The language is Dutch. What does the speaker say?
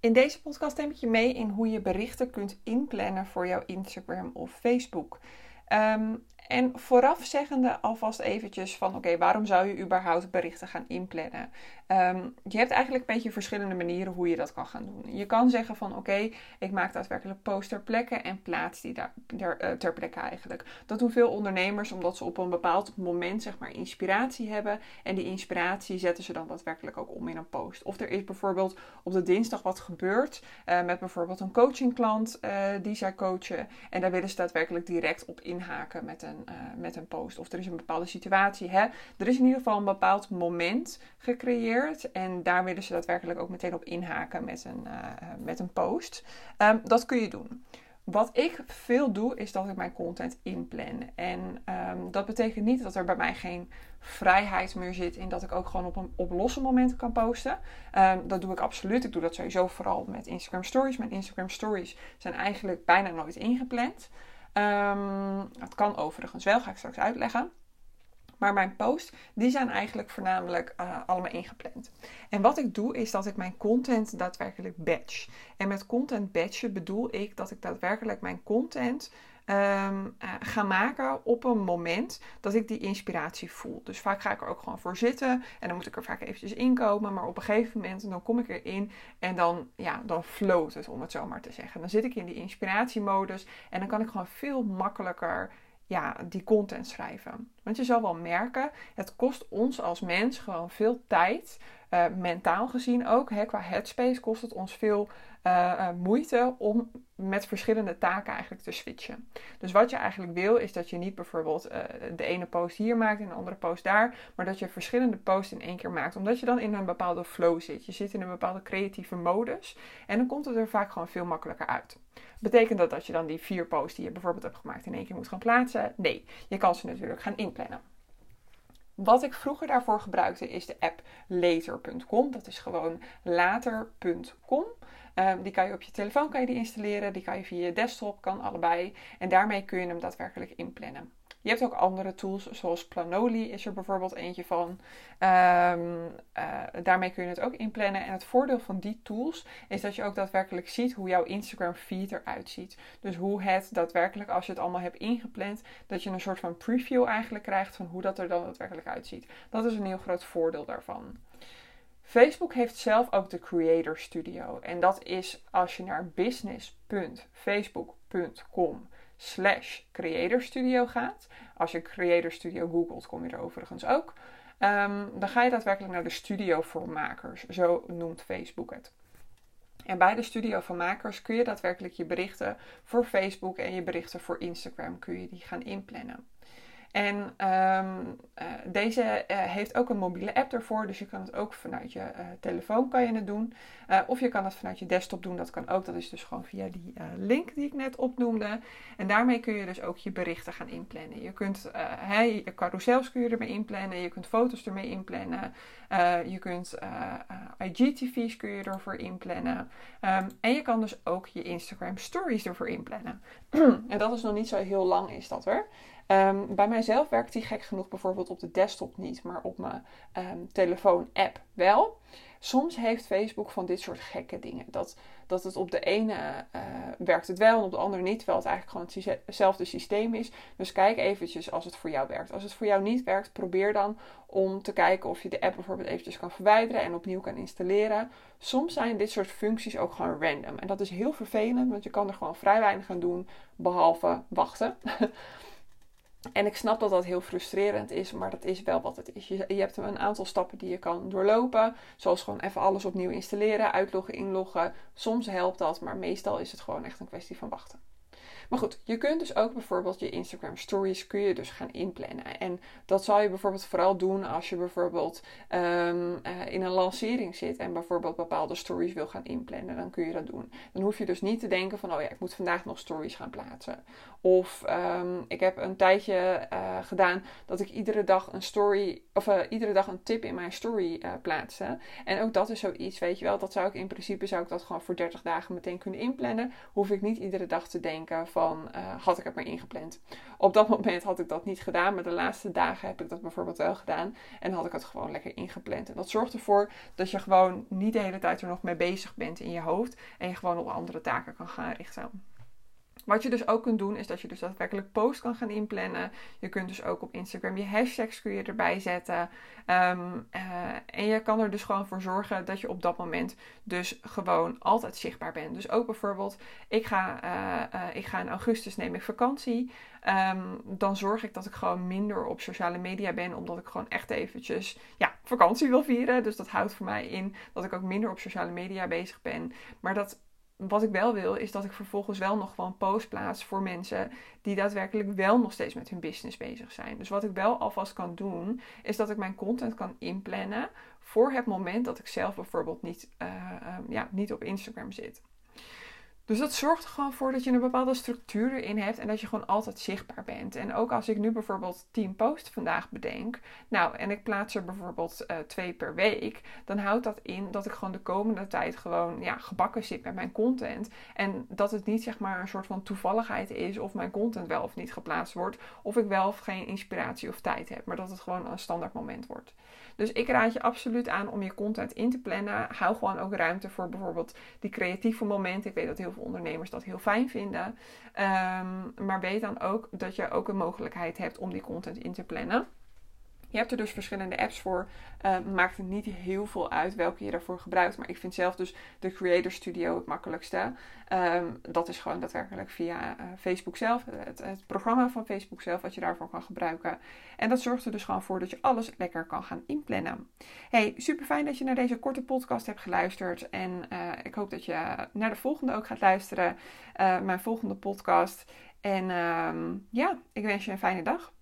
In deze podcast neem ik je mee in hoe je berichten kunt inplannen voor jouw Instagram of Facebook. Ehm, en vooraf zeggende alvast eventjes van oké, waarom zou je überhaupt berichten gaan inplannen? Ehm, je hebt eigenlijk een beetje verschillende manieren hoe je dat kan gaan doen. Je kan zeggen van oké, ik maak daadwerkelijk post ter plekke en plaats die daar ter, uh, ter plekke eigenlijk. Dat doen veel ondernemers omdat ze op een bepaald moment zeg maar inspiratie hebben. En die inspiratie zetten ze dan daadwerkelijk ook om in een post. Of er is bijvoorbeeld op de dinsdag wat gebeurd uh, met bijvoorbeeld een coachingklant uh, die zij coachen. En daar willen ze daadwerkelijk direct op met een, met een post. Of er is een bepaalde situatie. Hè? Er is in ieder geval een bepaald moment gecreëerd en daar willen ze daadwerkelijk ook meteen op inhaken met een, uh, met een post. Um, dat kun je doen. Wat ik veel doe, is dat ik mijn content inplan. En um, dat betekent niet dat er bij mij geen vrijheid meer zit in dat ik ook gewoon op, een, op losse momenten kan posten. Um, dat doe ik absoluut. Ik doe dat sowieso vooral met Instagram Stories. Mijn Instagram Stories zijn eigenlijk bijna nooit ingepland. Um, dat kan overigens wel, ga ik straks uitleggen. Maar mijn posts, die zijn eigenlijk voornamelijk uh, allemaal ingepland. En wat ik doe, is dat ik mijn content daadwerkelijk batch. En met content batchen bedoel ik dat ik daadwerkelijk mijn content um, uh, ga maken op een moment dat ik die inspiratie voel. Dus vaak ga ik er ook gewoon voor zitten en dan moet ik er vaak eventjes inkomen. Maar op een gegeven moment dan kom ik erin en dan, ja, dan float het, om het zo maar te zeggen. Dan zit ik in die inspiratiemodus en dan kan ik gewoon veel makkelijker ja, die content schrijven. Want je zal wel merken, het kost ons als mens gewoon veel tijd. Uh, mentaal gezien ook, hè, qua headspace kost het ons veel uh, uh, moeite om met verschillende taken eigenlijk te switchen. Dus wat je eigenlijk wil is dat je niet bijvoorbeeld de ene post hier maakt en de andere post daar, maar dat je verschillende posts in één keer maakt, omdat je dan in een bepaalde flow zit. Je zit in een bepaalde creatieve modus en dan komt het er vaak gewoon veel makkelijker uit. Betekent dat dat je dan die vier posts die je bijvoorbeeld hebt gemaakt in één keer moet gaan plaatsen? Nee, je kan ze natuurlijk gaan inplannen. Wat ik vroeger daarvoor gebruikte is de app later.com. Dat is gewoon later.com. Um, die kan je op je telefoon kan je die installeren. Die kan je via je desktop, kan allebei. En daarmee kun je hem daadwerkelijk inplannen. Je hebt ook andere tools, zoals Planoli is er bijvoorbeeld eentje van. Um, uh, daarmee kun je het ook inplannen. En het voordeel van die tools is dat je ook daadwerkelijk ziet hoe jouw Instagram feed eruit ziet. Dus hoe het daadwerkelijk, als je het allemaal hebt ingepland, dat je een soort van preview eigenlijk krijgt van hoe dat er dan daadwerkelijk uitziet. Dat is een heel groot voordeel daarvan. Facebook heeft zelf ook de Creator Studio. En dat is als je naar business.facebook.com slash Creator Studio gaat. Als je Creator Studio googelt, kom je er overigens ook. Um, dan ga je daadwerkelijk naar de studio voor makers. Zo noemt Facebook het. En bij de studio van makers kun je daadwerkelijk je berichten voor Facebook en je berichten voor Instagram kun je die gaan inplannen. En um, uh, deze uh, heeft ook een mobiele app ervoor, dus je kan het ook vanuit je uh, telefoon kan je het doen. of je kan het vanuit je desktop doen, dat kan ook. Dat is dus gewoon via die link die ik net opnoemde. En daarmee kun je dus ook je berichten gaan inplannen. Je kunt hey, je carousels kun je ermee inplannen, je kunt foto's ermee inplannen. je kunt IGTV's kun je ervoor inplannen. Um, en je kan dus ook je Instagram stories ervoor inplannen. en dat is nog niet zo heel lang is dat hoor. Um, bij mijzelf werkt die gek genoeg bijvoorbeeld op de desktop niet, maar op mijn um, telefoon-app wel. Soms heeft Facebook van dit soort gekke dingen. Dat, dat het op de ene uh, werkt het wel en op de andere niet. Terwijl het eigenlijk gewoon hetzelfde systeem is. Dus kijk eventjes als het voor jou werkt. Als het voor jou niet werkt, probeer dan om te kijken of je de app bijvoorbeeld eventjes kan verwijderen en opnieuw kan installeren. Soms zijn dit soort functies ook gewoon random. En dat is heel vervelend, want je kan er gewoon vrij weinig aan doen, behalve wachten. En ik snap dat dat heel frustrerend is, maar dat is wel wat het is. Je, je hebt een aantal stappen die je kan doorlopen. Zoals gewoon even alles opnieuw installeren, uitloggen, inloggen. Soms helpt dat, maar meestal is het gewoon echt een kwestie van wachten. Maar goed, je kunt dus ook bijvoorbeeld je Instagram stories kun je dus gaan inplannen. En dat zal je bijvoorbeeld vooral doen als je bijvoorbeeld um, uh, in een lancering zit en bijvoorbeeld bepaalde stories wil gaan inplannen. Dan kun je dat doen. Dan hoef je dus niet te denken van, oh ja, ik moet vandaag nog stories gaan plaatsen. Of um, ik heb een tijdje uh, gedaan dat ik iedere dag een story, of uh, iedere dag een tip in mijn story plaatste. En ook dat is zoiets, weet je wel. Dat zou ik in principe, zou ik dat gewoon voor 30 dagen meteen kunnen inplannen. Hoef ik niet iedere dag te denken van van had ik het maar ingepland. Op dat moment had ik dat niet gedaan, maar de laatste dagen heb ik dat bijvoorbeeld wel gedaan. En had ik het gewoon lekker ingepland. En dat zorgt ervoor dat je gewoon niet de hele tijd er nog mee bezig bent in je hoofd. En je gewoon op andere taken kan gaan richten. Wat je dus ook kunt doen, is dat je dus daadwerkelijk post kan gaan inplannen. Je kunt dus ook op Instagram je hashtags kun je erbij zetten. Ehm, eh, en je kan er dus gewoon voor zorgen dat je op dat moment dus gewoon altijd zichtbaar bent. Dus ook bijvoorbeeld, ik ga, uh, uh, ik ga in augustus neem ik vakantie. Ehm, dan zorg ik dat ik gewoon minder op sociale media ben, omdat ik gewoon echt eventjes ja, vakantie wil vieren. Dus dat houdt voor mij in dat ik ook minder op sociale media bezig ben. Maar dat wat ik wel wil, is dat ik vervolgens wel nog gewoon post plaats voor mensen die daadwerkelijk wel nog steeds met hun business bezig zijn. Dus wat ik wel alvast kan doen, is dat ik mijn content kan inplannen voor het moment dat ik zelf bijvoorbeeld niet, uh, ja, niet op Instagram zit. Dus dat zorgt er gewoon voor dat je een bepaalde structuur erin hebt en dat je gewoon altijd zichtbaar bent. En ook als ik nu bijvoorbeeld 10 posts vandaag bedenk, nou en ik plaats er bijvoorbeeld uh, twee per week, dan houdt dat in dat ik gewoon de komende tijd gewoon ja, gebakken zit met mijn content. En dat het niet zeg maar een soort van toevalligheid is of mijn content wel of niet geplaatst wordt, of ik wel of geen inspiratie of tijd heb, maar dat het gewoon een standaard moment wordt. Dus ik raad je absoluut aan om je content in te plannen. Hou gewoon ook ruimte voor bijvoorbeeld die creatieve momenten. Ik weet dat heel ondernemers dat heel fijn vinden. Um, maar weet dan ook dat je ook een mogelijkheid hebt om die content in te plannen. Je hebt er dus verschillende apps voor. Uh, maakt het niet heel veel uit welke je daarvoor gebruikt. Maar ik vind zelf dus de Creator Studio het makkelijkste. Um, dat is gewoon daadwerkelijk via uh, Facebook zelf. Het, het, programma van Facebook zelf wat je daarvoor kan gebruiken. En dat zorgt er dus gewoon voor dat je alles lekker kan gaan inplannen. Hey, super fijn dat je naar deze korte podcast hebt geluisterd. En ik hoop dat je naar de volgende ook gaat luisteren. mijn volgende podcast. En um, ja, ik wens je een fijne dag.